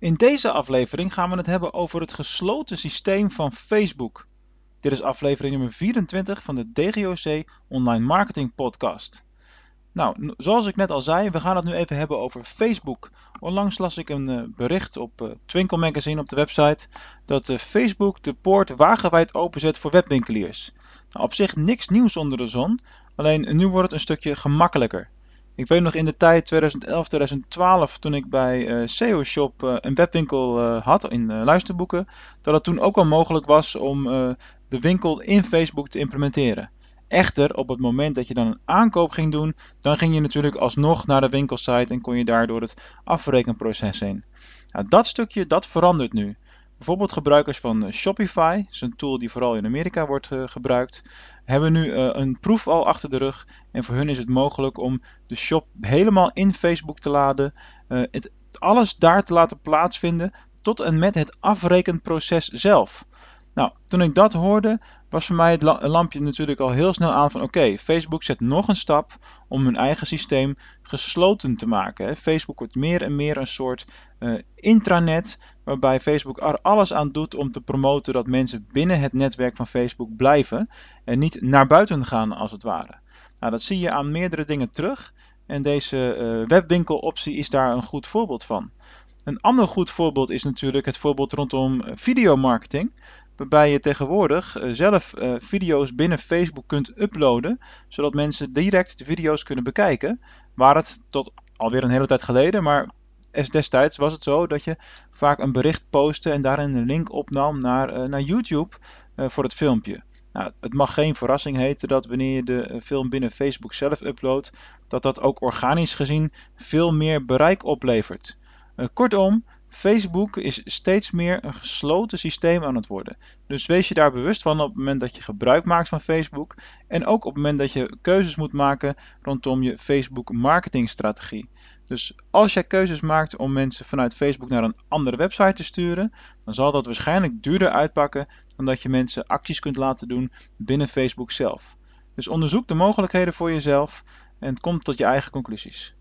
In deze aflevering gaan we het hebben over het gesloten systeem van Facebook. Dit is aflevering nummer 24 van de DGOC Online Marketing Podcast. Nou, zoals ik net al zei, we gaan het nu even hebben over Facebook. Onlangs las ik een uh, bericht op uh, Twinkle Magazine op de website dat uh, Facebook de poort wagenwijd openzet voor webwinkeliers. Nou, op zich niks nieuws onder de zon, alleen nu wordt het een stukje gemakkelijker. Ik weet nog in de tijd 2011, 2012, toen ik bij uh, SEO Shop uh, een webwinkel uh, had in luisterboeken, dat het toen ook al mogelijk was om de winkel in Facebook te implementeren. Echter, op het moment dat je dan een aankoop ging doen, dan ging je natuurlijk alsnog naar de winkelsite en kon je daardoor het afrekenproces heen. Nou, dat stukje, dat verandert nu. Bijvoorbeeld gebruikers van Shopify, dat is een tool die vooral in Amerika wordt uh, gebruikt, hebben nu uh, een proef al achter de rug. En voor hun is het mogelijk om de shop helemaal in Facebook te laden, het, alles daar te laten plaatsvinden, tot en met het afrekenproces zelf. Nou, toen ik dat hoorde, was voor mij het lampje natuurlijk al heel snel aan van oké, Facebook zet nog een stap om hun eigen systeem gesloten te maken. Facebook wordt meer en meer een soort uh, intranet waarbij Facebook er alles aan doet om te promoten dat mensen binnen het netwerk van Facebook blijven en niet naar buiten gaan als het ware. Nou, dat zie je aan meerdere dingen terug en deze uh, webwinkeloptie is daar een goed voorbeeld van. Een ander goed voorbeeld is natuurlijk het voorbeeld rondom videomarketing waarbij je tegenwoordig uh, zelf uh, video's binnen Facebook kunt uploaden, zodat mensen direct de video's kunnen bekijken. Waar het tot alweer een hele tijd geleden, maar destijds was het zo dat je vaak een bericht postte en daarin een link opnam naar, uh, naar YouTube voor het filmpje. Nou, het mag geen verrassing heten dat wanneer je de film binnen Facebook zelf uploadt, dat dat ook organisch gezien veel meer bereik oplevert. kortom, Facebook is steeds meer een gesloten systeem aan het worden. Dus wees je daar bewust van op het moment dat je gebruik maakt van Facebook. En ook op het moment dat je keuzes moet maken rondom je Facebook marketingstrategie. Dus als jij keuzes maakt om mensen vanuit Facebook naar een andere website te sturen, dan zal dat waarschijnlijk duurder uitpakken dan dat je mensen acties kunt laten doen binnen Facebook zelf. Dus onderzoek de mogelijkheden voor jezelf en kom tot je eigen conclusies.